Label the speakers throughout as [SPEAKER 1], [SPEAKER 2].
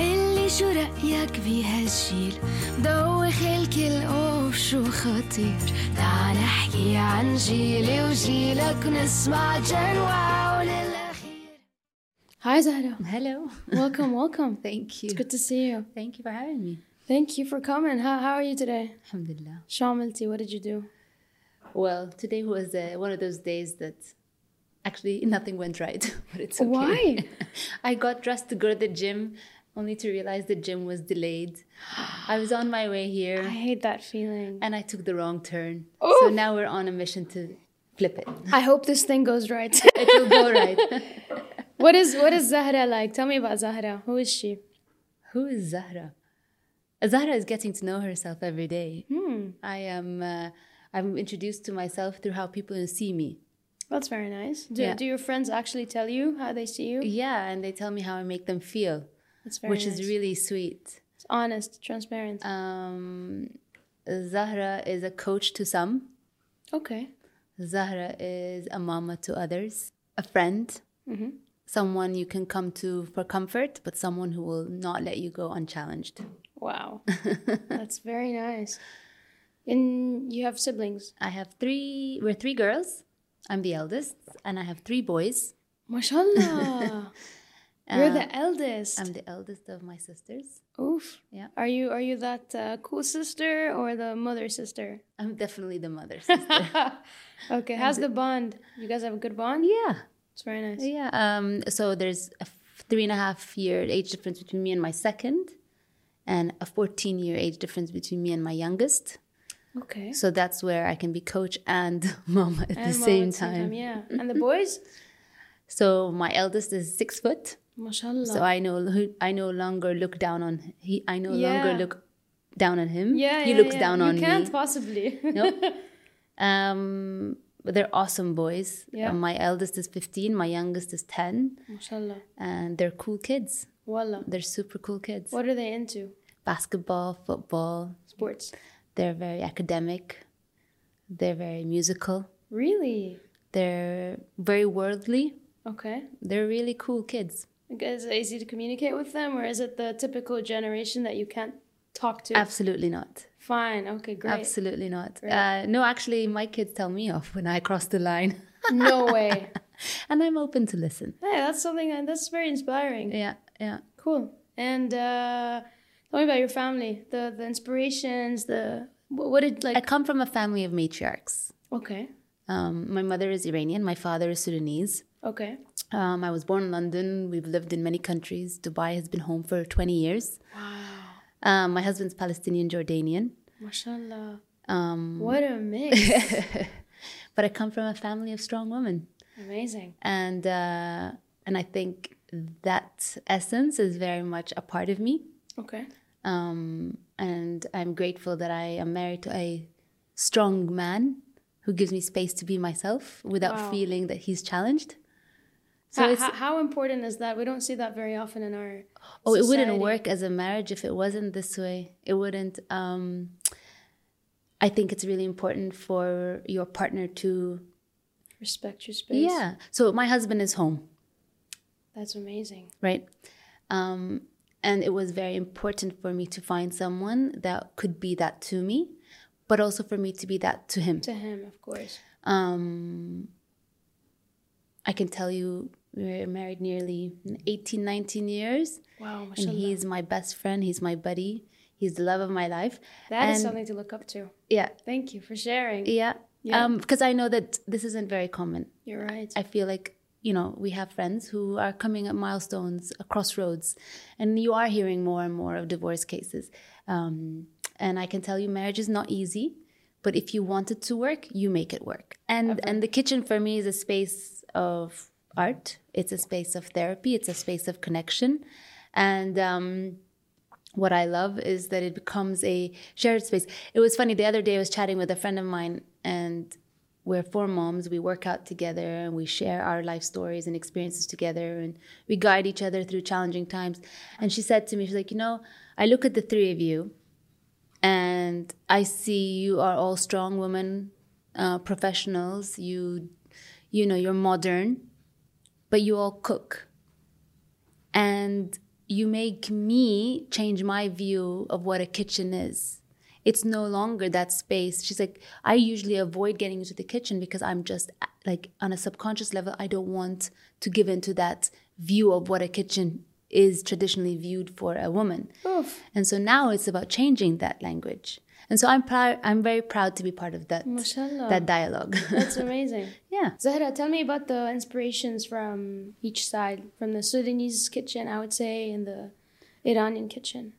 [SPEAKER 1] اللي شو رأيك بهالجيل دوخ الكل اوف شو خطير تعال نحكي عن جيلي وجيلك ونسمع جن واو للأخير Hi Zahra.
[SPEAKER 2] Hello.
[SPEAKER 1] Welcome, welcome.
[SPEAKER 2] Thank you.
[SPEAKER 1] It's good to see you.
[SPEAKER 2] Thank you for having me.
[SPEAKER 1] Thank you for coming. How, how are you today?
[SPEAKER 2] Alhamdulillah.
[SPEAKER 1] Shamilti, what did you do?
[SPEAKER 2] Well, today was uh, one of those days that actually nothing went right, but it's okay.
[SPEAKER 1] Why?
[SPEAKER 2] I got dressed to go to the gym only to realize the gym was delayed. I was on my way here
[SPEAKER 1] I hate that feeling.
[SPEAKER 2] and I took the wrong turn.
[SPEAKER 1] Oof.
[SPEAKER 2] So now we're on a mission to flip it.
[SPEAKER 1] I hope this thing goes right.
[SPEAKER 2] It will go right.
[SPEAKER 1] what is what is Zahra like? Tell me about Zahra. Who is she?
[SPEAKER 2] Who is Zahra? Zahra is getting to know herself every day.
[SPEAKER 1] Hmm.
[SPEAKER 2] I am. Uh, I'm introduced to myself through how people see me.
[SPEAKER 1] That's very nice. Do,
[SPEAKER 2] Yeah.
[SPEAKER 1] do your friends actually tell you how they see you?
[SPEAKER 2] Yeah, and they tell me how I make them feel, which
[SPEAKER 1] nice.
[SPEAKER 2] is really sweet.
[SPEAKER 1] It's honest, transparent.
[SPEAKER 2] Um, Zahra is a coach to some.
[SPEAKER 1] okay.
[SPEAKER 2] Zahra is a mama to others, a friend,
[SPEAKER 1] Mm-hmm.
[SPEAKER 2] someone you can come to for comfort, but someone who will not let you go unchallenged.
[SPEAKER 1] Wow. That's very nice. And you have siblings.
[SPEAKER 2] I have three. We're three girls. I'm the eldest, and I have three boys.
[SPEAKER 1] Mashallah. You're the eldest.
[SPEAKER 2] I'm the eldest of my sisters.
[SPEAKER 1] Oof.
[SPEAKER 2] Yeah.
[SPEAKER 1] Are you are you that uh, cool sister or the mother sister?
[SPEAKER 2] I'm definitely the mother sister.
[SPEAKER 1] okay. How's the bond? You guys have a good bond?
[SPEAKER 2] yeah.
[SPEAKER 1] It's very nice.
[SPEAKER 2] Yeah. Um, so there's a three and a half year age difference between me and my second, and a 14 year age difference between me and my youngest.
[SPEAKER 1] Okay.
[SPEAKER 2] So that's where I can be coach and mom at the
[SPEAKER 1] And mom
[SPEAKER 2] same
[SPEAKER 1] at the
[SPEAKER 2] time.
[SPEAKER 1] Yeah. And the boys?
[SPEAKER 2] So my eldest is six foot.
[SPEAKER 1] Mashallah.
[SPEAKER 2] So I no I no longer look down on he. I no
[SPEAKER 1] Yeah.
[SPEAKER 2] longer look down on him.
[SPEAKER 1] yeah,
[SPEAKER 2] he
[SPEAKER 1] yeah,
[SPEAKER 2] looks
[SPEAKER 1] yeah.
[SPEAKER 2] down
[SPEAKER 1] you
[SPEAKER 2] on me you can't
[SPEAKER 1] possibly.
[SPEAKER 2] Nope. Um, but they're awesome boys.
[SPEAKER 1] Yeah.
[SPEAKER 2] My eldest is 15. My youngest is 10,
[SPEAKER 1] Mashallah.
[SPEAKER 2] and they're cool kids.
[SPEAKER 1] Wallah.
[SPEAKER 2] They're super cool kids.
[SPEAKER 1] What are they into?
[SPEAKER 2] Basketball, football.
[SPEAKER 1] Sports.
[SPEAKER 2] They're very academic. They're very musical.
[SPEAKER 1] Really?
[SPEAKER 2] They're very worldly.
[SPEAKER 1] Okay.
[SPEAKER 2] They're really cool kids.
[SPEAKER 1] Like, Is it easy to communicate with them, or is it the typical generation that you can't talk to?
[SPEAKER 2] Absolutely not.
[SPEAKER 1] Fine. Okay. Great.
[SPEAKER 2] Absolutely not.
[SPEAKER 1] Great.
[SPEAKER 2] Uh, no, actually, my kids tell me off when I cross the line,
[SPEAKER 1] No way.
[SPEAKER 2] and I'm open to listen.
[SPEAKER 1] Hey, that's something that- that's very inspiring.
[SPEAKER 2] Yeah, yeah.
[SPEAKER 1] Cool. And uh, tell me about your family. The the inspirations. The what, did
[SPEAKER 2] I come from a family of matriarchs.
[SPEAKER 1] Okay.
[SPEAKER 2] Um, my mother is Iranian. My father is Sudanese.
[SPEAKER 1] Okay.
[SPEAKER 2] Um, I was born in London. We've lived in many countries. Dubai has been home for 20 years.
[SPEAKER 1] Wow.
[SPEAKER 2] Um, my husband's Palestinian Jordanian.
[SPEAKER 1] Mashallah.
[SPEAKER 2] Um,
[SPEAKER 1] What a mix.
[SPEAKER 2] but I come from a family of strong women.
[SPEAKER 1] Amazing.
[SPEAKER 2] And, uh, and I think that essence is very much a part of me.
[SPEAKER 1] Okay.
[SPEAKER 2] Um, and I'm grateful that I am married to a strong man who gives me space to be myself without
[SPEAKER 1] Wow.
[SPEAKER 2] feeling that he's challenged. So
[SPEAKER 1] how,
[SPEAKER 2] it's,
[SPEAKER 1] how, how important is that? We don't see that very often in our.
[SPEAKER 2] oh, it wouldn't work as a marriage if it wasn't this way. It wouldn't. Um, I think it's really important for your partner to,
[SPEAKER 1] Respect your space.
[SPEAKER 2] yeah. So my husband is home.
[SPEAKER 1] That's amazing.
[SPEAKER 2] right? Um, and it was very important for me to find someone that could be that to me, but also for me to be that to him.
[SPEAKER 1] To him, of course.
[SPEAKER 2] Um, I can tell you, we're married nearly 18, 19 years,
[SPEAKER 1] Wow,
[SPEAKER 2] and he's my best friend. He's my buddy. He's the love of my life.
[SPEAKER 1] That is
[SPEAKER 2] and
[SPEAKER 1] something to look up to.
[SPEAKER 2] yeah,
[SPEAKER 1] Thank you for sharing.
[SPEAKER 2] yeah,
[SPEAKER 1] Yeah.
[SPEAKER 2] Um, because I know that this isn't very common.
[SPEAKER 1] You're right.
[SPEAKER 2] I feel like you know we have friends who are coming at milestones, crossroads, and you are hearing more and more of divorce cases. Um, and I can tell you, marriage is not easy, but if you want it to work, you make it work. And and the kitchen for me is a space of art. It's a space of therapy. It's a space of connection, and. Um, what I love is that it becomes a shared space. It was funny the other day I was chatting with a friend of mine and we're four moms. We work out together and we share our life stories and experiences together and we guide each other through challenging times. And she said to me, she's like, you know, I look at the three of you and I see you are all strong women, uh, professionals. You, you know, you're modern, but you all cook. And you make me change my view of what a kitchen is. It's no longer that space. She's like, I usually avoid getting into the kitchen because I'm just like on a subconscious level, I don't want to give into that view of what a kitchen is traditionally viewed for a woman.
[SPEAKER 1] Oof.
[SPEAKER 2] And so now it's about changing that language. And so I'm proud I'm very proud to be part of that
[SPEAKER 1] Mashallah.
[SPEAKER 2] that dialogue.
[SPEAKER 1] That's amazing.
[SPEAKER 2] yeah.
[SPEAKER 1] Zahra, tell me about the inspirations from each side, from the Sudanese kitchen, I would say, and the Iranian kitchen.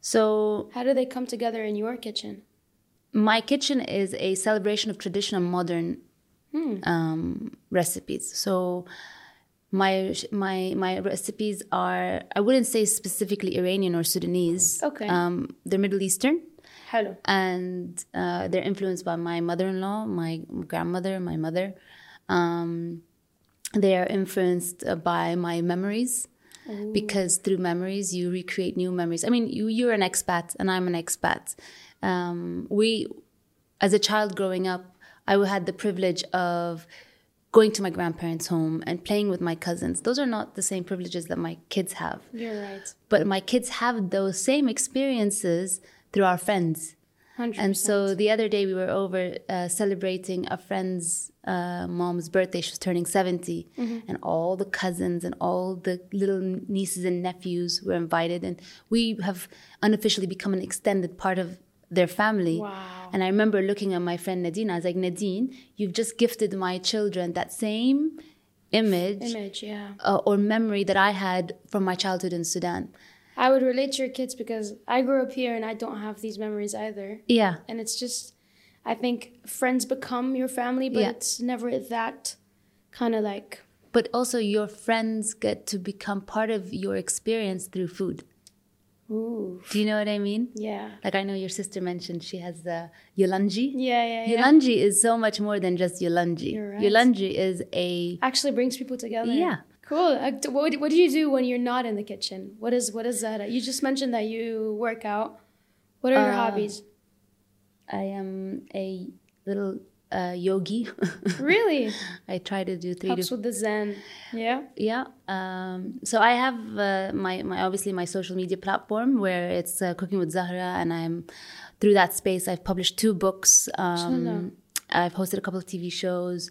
[SPEAKER 2] So
[SPEAKER 1] How do they come together in your kitchen?
[SPEAKER 2] my kitchen is a celebration of traditional modern
[SPEAKER 1] Hmm.
[SPEAKER 2] um, recipes. So my my my recipes are I wouldn't say specifically Iranian or Sudanese.
[SPEAKER 1] Okay.
[SPEAKER 2] Um, they're Middle Eastern.
[SPEAKER 1] Hello.
[SPEAKER 2] and uh, they're influenced by my mother-in-law, my grandmother, my mother. Um, they are influenced uh, by my memories because through memories you recreate new memories. I mean, you you're an expat and I'm an expat. Um, we, as a child growing up, I had the privilege of going to my grandparents' home and playing with my cousins. Those are not the same privileges that my kids have
[SPEAKER 1] You're right.
[SPEAKER 2] but my kids have those same experiences through our friends
[SPEAKER 1] 100%.
[SPEAKER 2] and so the other day we were over uh, celebrating a friend's uh, mom's birthday she was turning 70 and all the cousins and all the little nieces and nephews were invited and we have unofficially become an extended part of their family
[SPEAKER 1] Wow.
[SPEAKER 2] and i remember looking at my friend nadine i was like nadine you've just gifted my children that same image,
[SPEAKER 1] Image, yeah.
[SPEAKER 2] uh, or memory that i had from my childhood in sudan
[SPEAKER 1] I would relate to your kids because I grew up here and I don't have these memories either.
[SPEAKER 2] yeah
[SPEAKER 1] And it's just, I think friends become your family, but
[SPEAKER 2] Yeah.
[SPEAKER 1] it's never that kind of like,
[SPEAKER 2] but also your friends get to become part of your experience through food.
[SPEAKER 1] Ooh,
[SPEAKER 2] Do you know what I mean?
[SPEAKER 1] yeah.
[SPEAKER 2] Like I know your sister mentioned she has the yulanji.
[SPEAKER 1] Yeah, yeah, yeah.
[SPEAKER 2] Yulanji is so much more than just.
[SPEAKER 1] You're right.
[SPEAKER 2] Yulanji is a
[SPEAKER 1] Actually brings people together.
[SPEAKER 2] Yeah.
[SPEAKER 1] Cool. Uh, What, what do you do when you're not in the kitchen? What is what is that? You just mentioned that you work out. What are your
[SPEAKER 2] Uh,
[SPEAKER 1] hobbies?
[SPEAKER 2] I am a little uh, yogi.
[SPEAKER 1] Really?
[SPEAKER 2] I try to do three
[SPEAKER 1] Helps
[SPEAKER 2] to
[SPEAKER 1] with the zen. Yeah.
[SPEAKER 2] yeah. Um, so I have uh, my my obviously my social media platform where it's uh, cooking with Zahra, and I'm through that space. I've published two books. Um, I've hosted a couple of TV shows,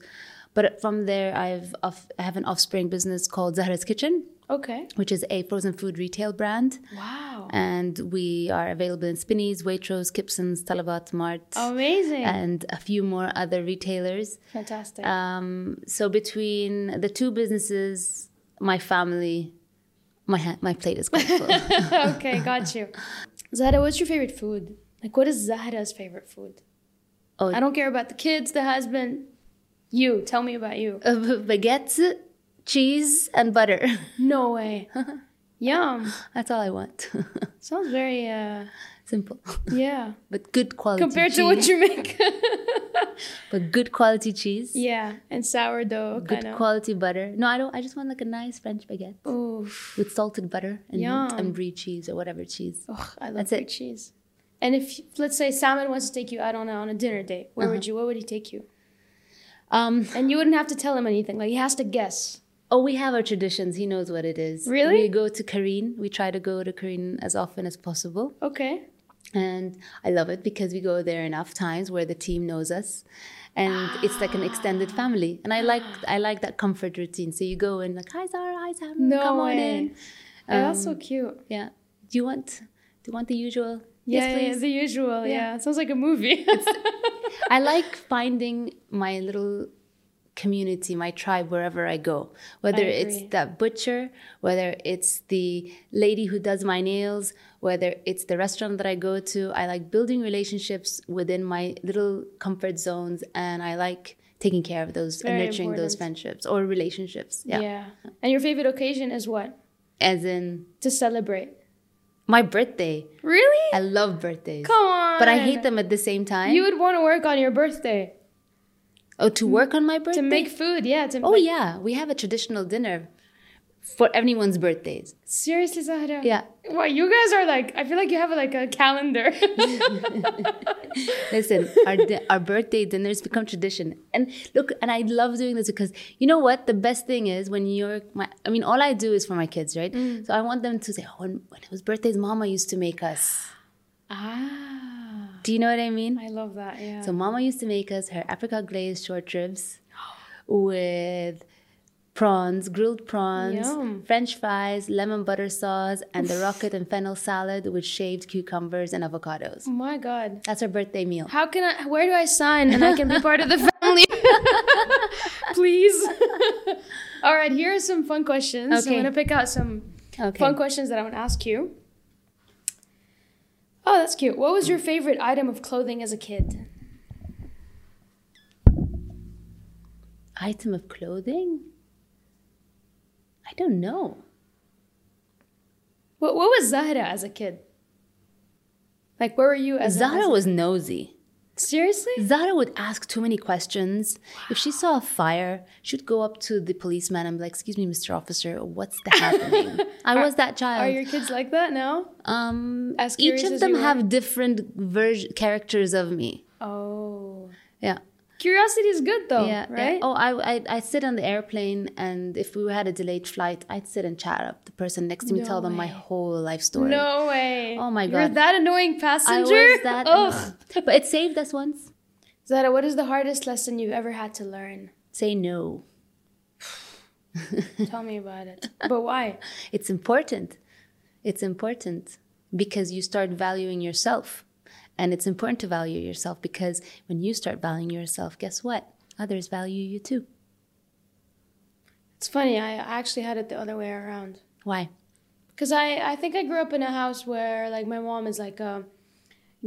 [SPEAKER 2] but from there I've off, I have an offspring business called Zahra's Kitchen,
[SPEAKER 1] Okay.
[SPEAKER 2] which is a frozen food retail brand,
[SPEAKER 1] Wow.
[SPEAKER 2] and we are available in Spinneys, Waitrose, Gibson's, Talabat, Mart,
[SPEAKER 1] Amazing.
[SPEAKER 2] and a few more other retailers.
[SPEAKER 1] Fantastic.
[SPEAKER 2] Um, so between the two businesses, my family, my ha- my plate is quite full.
[SPEAKER 1] okay, got you. Zahra, what's your favorite food? Like, what is Zahra's favorite food?
[SPEAKER 2] Oh.
[SPEAKER 1] I don't care about the kids, the husband. You. Tell me about you.
[SPEAKER 2] Uh, baguettes, cheese, and butter.
[SPEAKER 1] No way. Yum.
[SPEAKER 2] That's all I want.
[SPEAKER 1] Sounds very, uh,
[SPEAKER 2] Simple,
[SPEAKER 1] yeah.
[SPEAKER 2] but good quality.
[SPEAKER 1] Compared to what you make.
[SPEAKER 2] but good quality cheese.
[SPEAKER 1] yeah, and sourdough
[SPEAKER 2] Good
[SPEAKER 1] of.
[SPEAKER 2] quality butter. No, I don't. I just want like a nice French baguette
[SPEAKER 1] Oof.
[SPEAKER 2] with salted butter and,
[SPEAKER 1] Yum.
[SPEAKER 2] and brie cheese or whatever cheese.
[SPEAKER 1] Ugh, I love
[SPEAKER 2] That's
[SPEAKER 1] big
[SPEAKER 2] it.
[SPEAKER 1] cheese. And if let's say Salmon wants to take you out on a, on a dinner date, where
[SPEAKER 2] Uh-huh.
[SPEAKER 1] would you? Where would he take you?
[SPEAKER 2] Um.
[SPEAKER 1] And you wouldn't have to tell him anything. Like he has to guess.
[SPEAKER 2] Oh, we have our traditions. He knows what it is.
[SPEAKER 1] Really?
[SPEAKER 2] We go to Kareen. We try to go to Kareen as often as possible.
[SPEAKER 1] Okay.
[SPEAKER 2] And I love it because we go there enough times where the team knows us. And it's like an extended family. And I like I like that comfort routine. So you go in like, hi Zahra, hi Zahra,
[SPEAKER 1] No
[SPEAKER 2] come on
[SPEAKER 1] way.
[SPEAKER 2] in.
[SPEAKER 1] Oh, that's so cute.
[SPEAKER 2] Yeah. Do you want do you want the usual?
[SPEAKER 1] Yeah,
[SPEAKER 2] yes,
[SPEAKER 1] yeah,
[SPEAKER 2] please.
[SPEAKER 1] the usual. Yeah.
[SPEAKER 2] Yeah.
[SPEAKER 1] sounds like a movie.
[SPEAKER 2] I like finding my little community, my tribe wherever I go. Whether it's
[SPEAKER 1] agree.
[SPEAKER 2] that butcher, whether it's the lady who does my nails, whether it's the restaurant that I go to. I like building relationships within my little comfort zones and I like taking care of those
[SPEAKER 1] Very
[SPEAKER 2] and nurturing those friendships or relationships. Yeah.
[SPEAKER 1] yeah. And your favorite occasion is what?
[SPEAKER 2] As in
[SPEAKER 1] To celebrate.
[SPEAKER 2] My birthday.
[SPEAKER 1] Really?
[SPEAKER 2] I love birthdays.
[SPEAKER 1] Come on.
[SPEAKER 2] But I hate them at the same time.
[SPEAKER 1] You would want to work on your birthday
[SPEAKER 2] oh, to work on my birthday?
[SPEAKER 1] to make food. Yeah. To
[SPEAKER 2] Oh yeah, we have a traditional dinner. For everyone's birthdays.
[SPEAKER 1] Seriously, Zahra?
[SPEAKER 2] Yeah.
[SPEAKER 1] Wow, you guys are like, I feel like you have like a calendar.
[SPEAKER 2] Listen, our our birthday dinners become tradition, and look, and I love doing this because you know what? The best thing is when you're my. I mean, all I do is for my kids, right? So I want them to say, oh, when, when it was birthdays, Mama used to make us.
[SPEAKER 1] ah,
[SPEAKER 2] Do you know what I mean?
[SPEAKER 1] I love that. Yeah.
[SPEAKER 2] So Mama used to make us her apricot glazed short ribs with prawns, grilled prawns,
[SPEAKER 1] Yum.
[SPEAKER 2] French fries, lemon butter sauce, and the rocket and fennel salad with shaved cucumbers and avocados.
[SPEAKER 1] oh my God.
[SPEAKER 2] That's our birthday meal.
[SPEAKER 1] How can I, where do I sign and I can be part of the family? Please. All right, here are some fun questions.
[SPEAKER 2] Okay.
[SPEAKER 1] I'm going to pick out some
[SPEAKER 2] Okay.
[SPEAKER 1] fun questions that I want to ask you. Oh, that's cute. What was your favorite item of clothing as a kid?
[SPEAKER 2] Item of clothing? I don't know.
[SPEAKER 1] What, what was Zahra as a kid? Like, where were you as a-
[SPEAKER 2] Zahra
[SPEAKER 1] as
[SPEAKER 2] was nosy.
[SPEAKER 1] Seriously?
[SPEAKER 2] Zahra would ask too many questions. If she saw a fire, she'd go up to the policeman and be like, "Excuse me, Mr. Officer, what's the happening?" I was that child.
[SPEAKER 1] Are your kids like that now?
[SPEAKER 2] Um,
[SPEAKER 1] As
[SPEAKER 2] each of them have different ver- characters of me.
[SPEAKER 1] Oh.
[SPEAKER 2] Yeah,
[SPEAKER 1] Curiosity is good though,
[SPEAKER 2] yeah, yeah.
[SPEAKER 1] right?
[SPEAKER 2] Oh, I, I, I sit on the airplane, and if we had a delayed flight, I'd sit and chat up the person next to me,
[SPEAKER 1] No
[SPEAKER 2] tell them my whole life story.
[SPEAKER 1] No way.
[SPEAKER 2] Oh my god, You're
[SPEAKER 1] that annoying passenger.
[SPEAKER 2] I was that,
[SPEAKER 1] Ugh.
[SPEAKER 2] but it saved us once.
[SPEAKER 1] Zahra, what is the hardest lesson you've ever had to learn?
[SPEAKER 2] Say no.
[SPEAKER 1] Tell me about it. But why?
[SPEAKER 2] It's important. It's important because you start valuing yourself. And it's important to value yourself because when you start valuing yourself, guess what? Others value you too.
[SPEAKER 1] It's funny, I actually had it the other way around.
[SPEAKER 2] Why?
[SPEAKER 1] Because I, I think I grew up in a house where, like, my mom is like a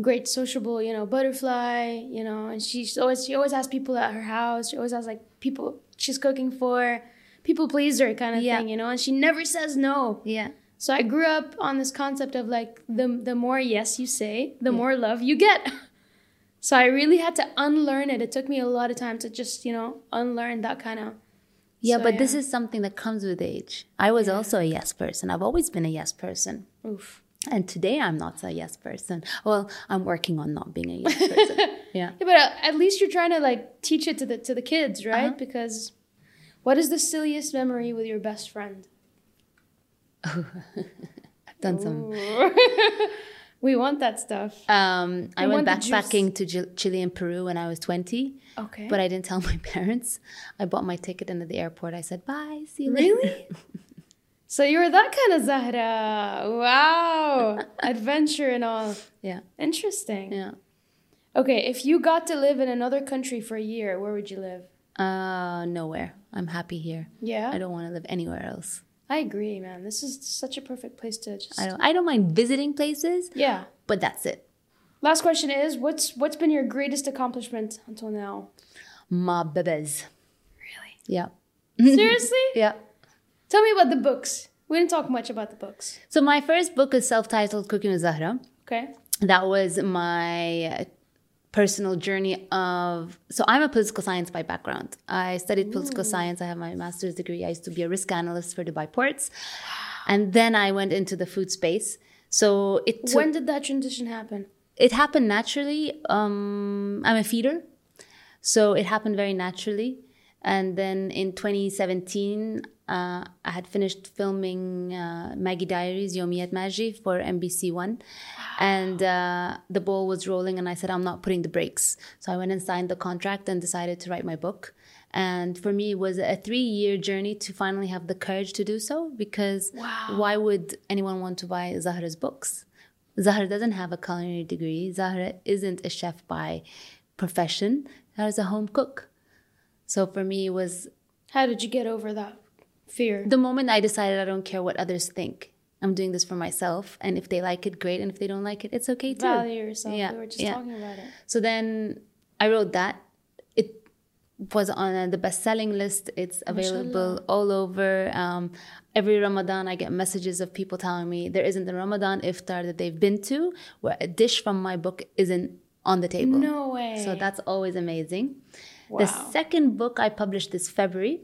[SPEAKER 1] great sociable, you know, butterfly, you know, and she's always, she always has people at her house. She always has, like, people she's cooking for, people pleaser kind of
[SPEAKER 2] Yeah.
[SPEAKER 1] thing, you know, and she never says no.
[SPEAKER 2] Yeah.
[SPEAKER 1] So I grew up on this concept of like the the more yes you say, the more love you get. So I really had to unlearn it. It took me a lot of time to just, you know, unlearn that kind of
[SPEAKER 2] Yeah,
[SPEAKER 1] So,
[SPEAKER 2] but this is something that comes with age. I was also a yes person. I've always been a yes person.
[SPEAKER 1] oof.
[SPEAKER 2] And today I'm not a yes person. Well, I'm working on not being a yes person. yeah.
[SPEAKER 1] Yeah, but uh, at least you're trying to like teach it to the to the kids, right?
[SPEAKER 2] Uh-huh.
[SPEAKER 1] Because what is the silliest memory with your best friend?
[SPEAKER 2] I've done some.
[SPEAKER 1] We want that stuff.
[SPEAKER 2] Um, I went
[SPEAKER 1] want the juice.
[SPEAKER 2] backpacking to Chile and Peru when I was 20.
[SPEAKER 1] Okay.
[SPEAKER 2] But I didn't tell my parents. I bought my ticket and at the airport I said, bye, see you later.
[SPEAKER 1] Really? So you were that kind of Zahra. Wow. Adventure and all.
[SPEAKER 2] Yeah.
[SPEAKER 1] Interesting.
[SPEAKER 2] Yeah.
[SPEAKER 1] Okay, if you got to live in another country for a year, where would you live?
[SPEAKER 2] Uh, nowhere. I'm happy here.
[SPEAKER 1] Yeah.
[SPEAKER 2] I don't want to live anywhere else.
[SPEAKER 1] I agree, man. This is such a perfect place to just
[SPEAKER 2] I don't. I don't mind visiting places,
[SPEAKER 1] Yeah.
[SPEAKER 2] but that's it.
[SPEAKER 1] Last question is what's what's been your greatest accomplishment until now?
[SPEAKER 2] Ma bebes.
[SPEAKER 1] Really?
[SPEAKER 2] Yeah.
[SPEAKER 1] Seriously?
[SPEAKER 2] Yeah.
[SPEAKER 1] Tell me about the books. We didn't talk much about the books.
[SPEAKER 2] So my first book is self-titled Cooking with Zahra.
[SPEAKER 1] Okay.
[SPEAKER 2] that was my personal journey of so i'm a political science by background. I studied political science. I have my master's degree. I used to be a risk analyst for dubai ports. And then i went into the food space. So it took,
[SPEAKER 1] when did that transition happen?
[SPEAKER 2] it happened naturally. Um, i'm a feeder. So it happened very naturally. And then in 2017 uh, i had finished filming uh, maggie diaries yomiyat maji for mbc one. And uh, the ball was rolling and i said i'm not putting the brakes. So i went and signed the contract and decided to write my book. And for me it was a three year journey to finally have the courage to do so because why would anyone want to buy zahra's books? Zahra doesn't have a culinary degree. Zahra isn't a chef by profession. Zahra's a home cook. So for me, it was
[SPEAKER 1] How did you get over that fear?
[SPEAKER 2] the moment I decided I don't care what others think. I'm doing this for myself. And if they like it, great. And if they don't like it, it's okay too.
[SPEAKER 1] Value yourself.
[SPEAKER 2] Yeah,
[SPEAKER 1] We were just
[SPEAKER 2] yeah.
[SPEAKER 1] talking about it.
[SPEAKER 2] So then I wrote that. It was on uh, the best selling list. It's available all over. Um, every Ramadan, I get messages of people telling me there isn't a Ramadan iftar that they've been to where a dish from my book isn't on the table.
[SPEAKER 1] No way.
[SPEAKER 2] So that's always amazing.
[SPEAKER 1] Wow.
[SPEAKER 2] The second book I published this February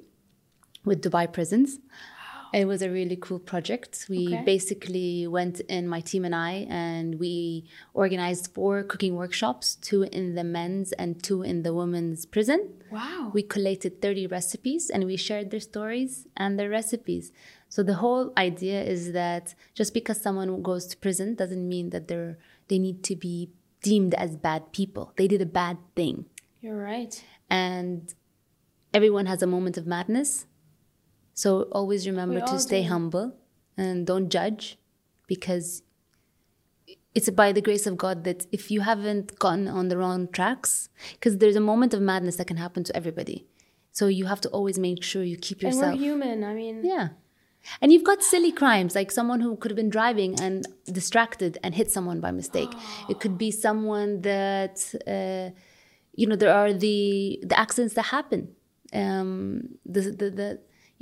[SPEAKER 2] with Dubai Prisons. It was a really cool project. We
[SPEAKER 1] Okay.
[SPEAKER 2] basically went in, my team and I, and we organized four cooking workshops two in the men's and two in the women's prison.
[SPEAKER 1] Wow.
[SPEAKER 2] We collated 30 recipes and we shared their stories and their recipes. So the whole idea is that just because someone goes to prison doesn't mean that they're they need to be deemed as bad people. They did a bad thing.
[SPEAKER 1] You're right.
[SPEAKER 2] And everyone has a moment of madness. So always remember
[SPEAKER 1] We
[SPEAKER 2] to stay
[SPEAKER 1] do.
[SPEAKER 2] humble and don't judge because it's by the grace of God that if you haven't gone on the wrong tracks, because there's a moment of madness that can happen to everybody. So you have to always make sure you keep
[SPEAKER 1] And
[SPEAKER 2] yourself.
[SPEAKER 1] we're human. I mean,
[SPEAKER 2] Yeah. And you've got silly crimes, like someone who could have been driving and distracted and hit someone by mistake. It could be someone that, uh, you know, there are the the accidents that happen. Um, the, the, the,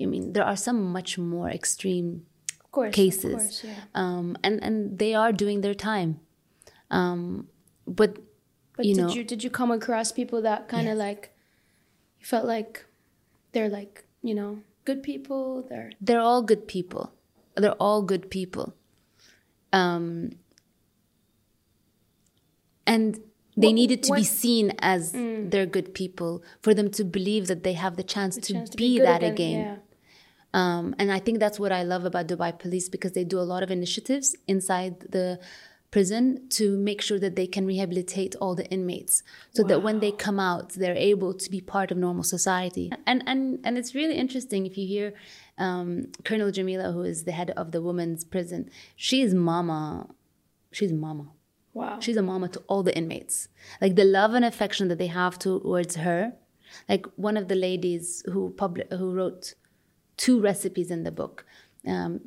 [SPEAKER 2] I mean, there are some much more extreme
[SPEAKER 1] of course.
[SPEAKER 2] cases,
[SPEAKER 1] Of course, yeah.
[SPEAKER 2] um, and and they are doing their time. Um, but,
[SPEAKER 1] But
[SPEAKER 2] you
[SPEAKER 1] did
[SPEAKER 2] know,
[SPEAKER 1] you did you come across people that kind of like you felt like they're like you know good people? They're
[SPEAKER 2] they're all good people. They're all good people. Um, and they
[SPEAKER 1] What-
[SPEAKER 2] needed to be seen as they're good people for them to believe that they have the chance, to,
[SPEAKER 1] chance
[SPEAKER 2] be,
[SPEAKER 1] good
[SPEAKER 2] that again.
[SPEAKER 1] Yeah.
[SPEAKER 2] Um, and I think that's what I love about Dubai Police because they do a lot of initiatives inside the prison to make sure that they can rehabilitate all the inmates so that when they come out they're able to be part of normal society and and and it's really interesting if you hear um, colonel jamila who is the head of the women's prison she is mama she's mama
[SPEAKER 1] Wow.
[SPEAKER 2] She's a mama to all the inmates. Like the love and affection that they have towards her. Like one of the ladies who publi- who wrote two recipes in the book. Um,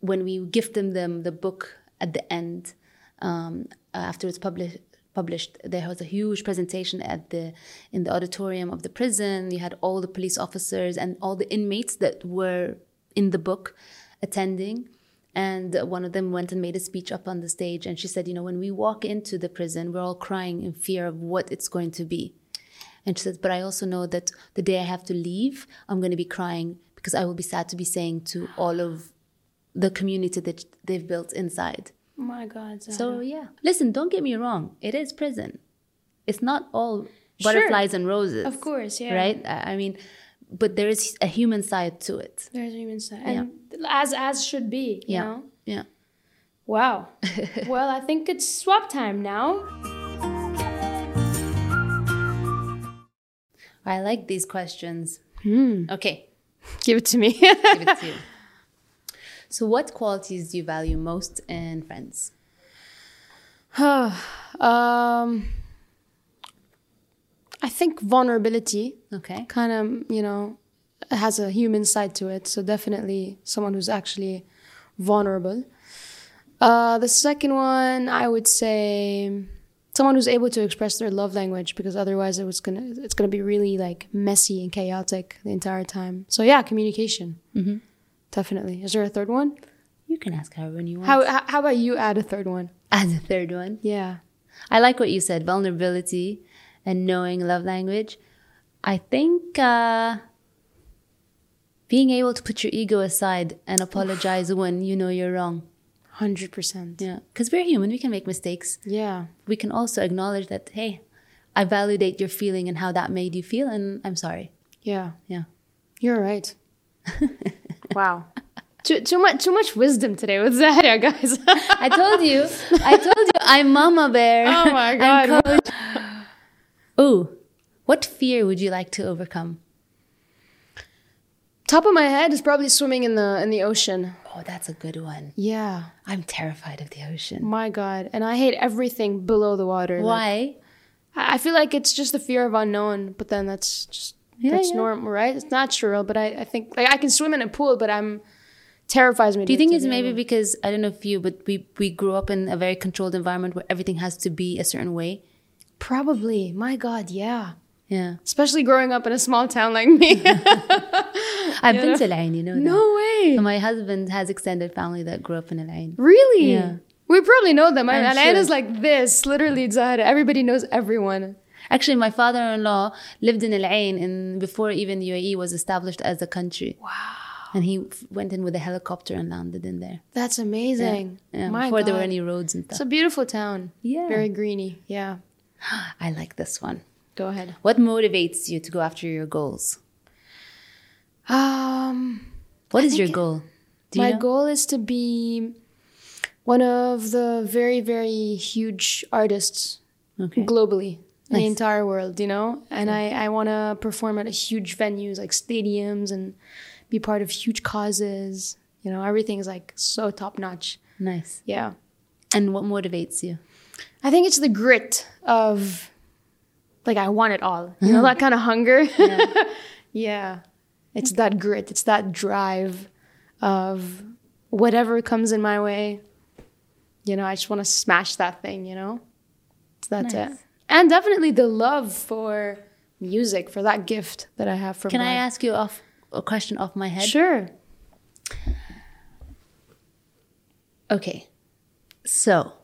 [SPEAKER 2] when we gifted them the book at the end, um, after it's published, published, there was a huge presentation at the in the auditorium of the prison. You had all the police officers and all the inmates that were in the book attending. And one of them went and made a speech up on the stage. And she said, You know, when we walk into the prison, we're all crying in fear of what it's going to be. And she says, But I also know that the day I have to leave, I'm going to be crying because I will be sad to be saying to all of the community that they've built inside.
[SPEAKER 1] Oh my God. Zahra.
[SPEAKER 2] So, yeah. Listen, don't get me wrong. It is prison. It's not all butterflies and roses.
[SPEAKER 1] Of course, yeah.
[SPEAKER 2] Right? I mean, but there is a human side to it.
[SPEAKER 1] there's a human side, and as as should be. You
[SPEAKER 2] Yeah.
[SPEAKER 1] know.
[SPEAKER 2] Yeah.
[SPEAKER 1] Wow. well, I think it's swap time now.
[SPEAKER 2] I like these questions.
[SPEAKER 1] Hmm.
[SPEAKER 2] Okay,
[SPEAKER 1] Give it to me.
[SPEAKER 2] give it to you. So, what qualities do you value most in friends?
[SPEAKER 1] um, I think vulnerability
[SPEAKER 2] Okay.
[SPEAKER 1] kind of, you know, has a human side to it. So definitely someone who's actually vulnerable. Uh, the second one, I would say someone who's able to express their love language because otherwise it was gonna it's gonna be really like messy and chaotic the entire time. So yeah, communication. Mm-hmm. Definitely. Is there a third one?
[SPEAKER 2] You can ask however you want.
[SPEAKER 1] How how how about you add a third one?
[SPEAKER 2] Add a third one,
[SPEAKER 1] Yeah.
[SPEAKER 2] I like what you said vulnerability and knowing love language. I think uh, being able to put your ego aside and apologize when you know you're wrong.
[SPEAKER 1] Hundred percent.
[SPEAKER 2] Yeah. Because we're human, we can make mistakes.
[SPEAKER 1] Yeah.
[SPEAKER 2] We can also acknowledge that, hey, I validate your feeling and how that made you feel, and I'm sorry.
[SPEAKER 1] Yeah.
[SPEAKER 2] Yeah.
[SPEAKER 1] You're right. wow. Too, too much too much wisdom today with Zahra, guys.
[SPEAKER 2] I told you. I told you. I'm Mama Bear.
[SPEAKER 1] Oh my
[SPEAKER 2] I'm
[SPEAKER 1] God.
[SPEAKER 2] coach. Ooh, what fear would you like to overcome?
[SPEAKER 1] Top of my head is probably swimming in the in the ocean.
[SPEAKER 2] Oh, that's a good one.
[SPEAKER 1] Yeah.
[SPEAKER 2] I'm terrified of the ocean.
[SPEAKER 1] My God. And I hate everything below the water.
[SPEAKER 2] Why?
[SPEAKER 1] I I feel like it's just the fear of unknown, but then that's just
[SPEAKER 2] Yeah,
[SPEAKER 1] that's
[SPEAKER 2] yeah.
[SPEAKER 1] normal, right? It's natural, but I, I think like I can swim in a pool, but I'm terrifies me.
[SPEAKER 2] Do you think it's maybe because I don't know if you, but we we grew up in a very controlled environment where everything has to be a certain way.
[SPEAKER 1] probably? My God, yeah.
[SPEAKER 2] Yeah,
[SPEAKER 1] Especially growing up in a small town like me.
[SPEAKER 2] I've been to Al Ain, you know. that.
[SPEAKER 1] no way.
[SPEAKER 2] So my husband has extended family that grew up in Al Ain.
[SPEAKER 1] Really?
[SPEAKER 2] Yeah.
[SPEAKER 1] We probably know them. Mean, Al Ain
[SPEAKER 2] is
[SPEAKER 1] like this, literally Zahra. Everybody knows everyone.
[SPEAKER 2] Actually, my father-in-law lived in Al Ain in before even UAE was established as a country. Wow. and he f- went in with a helicopter and landed in there.
[SPEAKER 1] That's amazing.
[SPEAKER 2] Yeah,
[SPEAKER 1] My
[SPEAKER 2] before there were any roads and
[SPEAKER 1] It's a beautiful town.
[SPEAKER 2] Yeah.
[SPEAKER 1] Very greeny. Yeah.
[SPEAKER 2] I like this one.
[SPEAKER 1] Go ahead.
[SPEAKER 2] What motivates you to go after your goals?
[SPEAKER 1] Um,
[SPEAKER 2] What is your goal? Do you
[SPEAKER 1] my
[SPEAKER 2] know?
[SPEAKER 1] goal is to be one of the very, very huge artists
[SPEAKER 2] Okay.
[SPEAKER 1] globally in the entire world, you know? And I, I want to perform at a huge venues like stadiums and be part of huge causes. You know, everything's like so top notch.
[SPEAKER 2] Nice.
[SPEAKER 1] Yeah.
[SPEAKER 2] And what motivates you?
[SPEAKER 1] I think it's the grit of like I want it all. You know, that kind of hunger. Yeah. It's that grit. It's that drive of whatever comes in my way. You know, I just want to smash that thing, you know? So that's it. And definitely the love for music, for that gift that I have from
[SPEAKER 2] Can I ask you off a question off my head?
[SPEAKER 1] Sure.
[SPEAKER 2] Okay. So,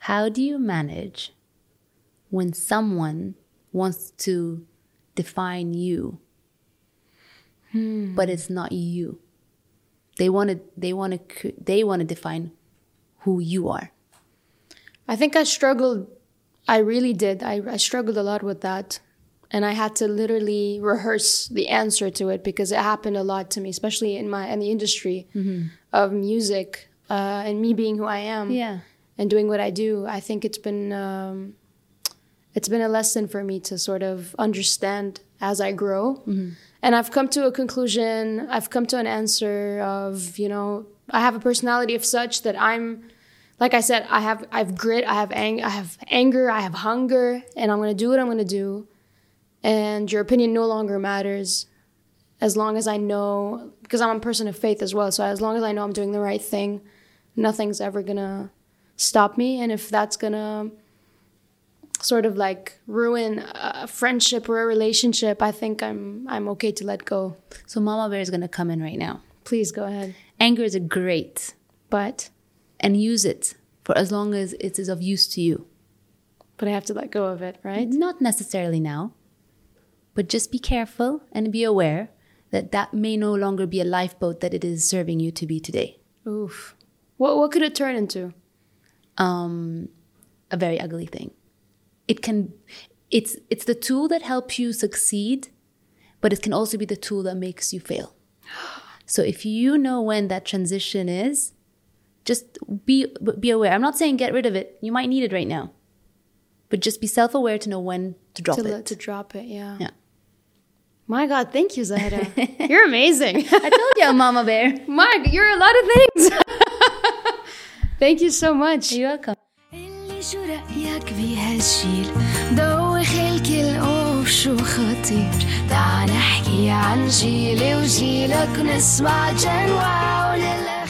[SPEAKER 2] how do you manage when someone wants to define you, but it's not you? They want to. They want to. They want to define who you are.
[SPEAKER 1] I think I struggled. I really did. I, I struggled a lot with that. And I had to literally rehearse the answer to it because it happened a lot to me, especially in my in the industry of music uh, and me being who I am
[SPEAKER 2] Yeah.
[SPEAKER 1] and doing what I do. I think it's been um, it's been a lesson for me to sort of understand as I grow. And I've come to a conclusion. I've come to an answer of you know I have a personality of such that I'm like I said, I have I have grit, I have ang- I have anger, I have hunger, and I'm gonna do what I'm gonna do. And your opinion no longer matters, as long as I know because I'm a person of faith as well. So as long as I know I'm doing the right thing, nothing's ever gonna stop me. And if that's gonna sort of like ruin a friendship or a relationship, I think I'm I'm okay to let go.
[SPEAKER 2] So Mama Bear is going to come in right now.
[SPEAKER 1] Please go ahead.
[SPEAKER 2] Anger is a great,
[SPEAKER 1] But
[SPEAKER 2] and use it for as long as it is of use to you.
[SPEAKER 1] but I have to let go of it, right?
[SPEAKER 2] Not necessarily now, but just be careful and be aware that that may no longer be a lifeboat that it is serving you to be today.
[SPEAKER 1] Oof. What what could it turn into?
[SPEAKER 2] Um, a very ugly thing. It can, it's it's the tool that helps you succeed, but it can also be the tool that makes you fail. So if you know when that transition is, just be be aware. I'm not saying get rid of it. You might need it right now, but just be self aware to know when to drop
[SPEAKER 1] to,
[SPEAKER 2] it.
[SPEAKER 1] to drop it, yeah.
[SPEAKER 2] Yeah.
[SPEAKER 1] My God, thank you, Zahra. you're amazing.
[SPEAKER 2] I told you, Mama Bear.
[SPEAKER 1] Mike, you're a lot of things. thank you so much.
[SPEAKER 2] You're welcome.
[SPEAKER 3] شو رأيك بهالجيل دوخ الكل اوف شو خطير؟ تعال نحكي عن جيلي وجيلك ونسمع جنوا ونلعب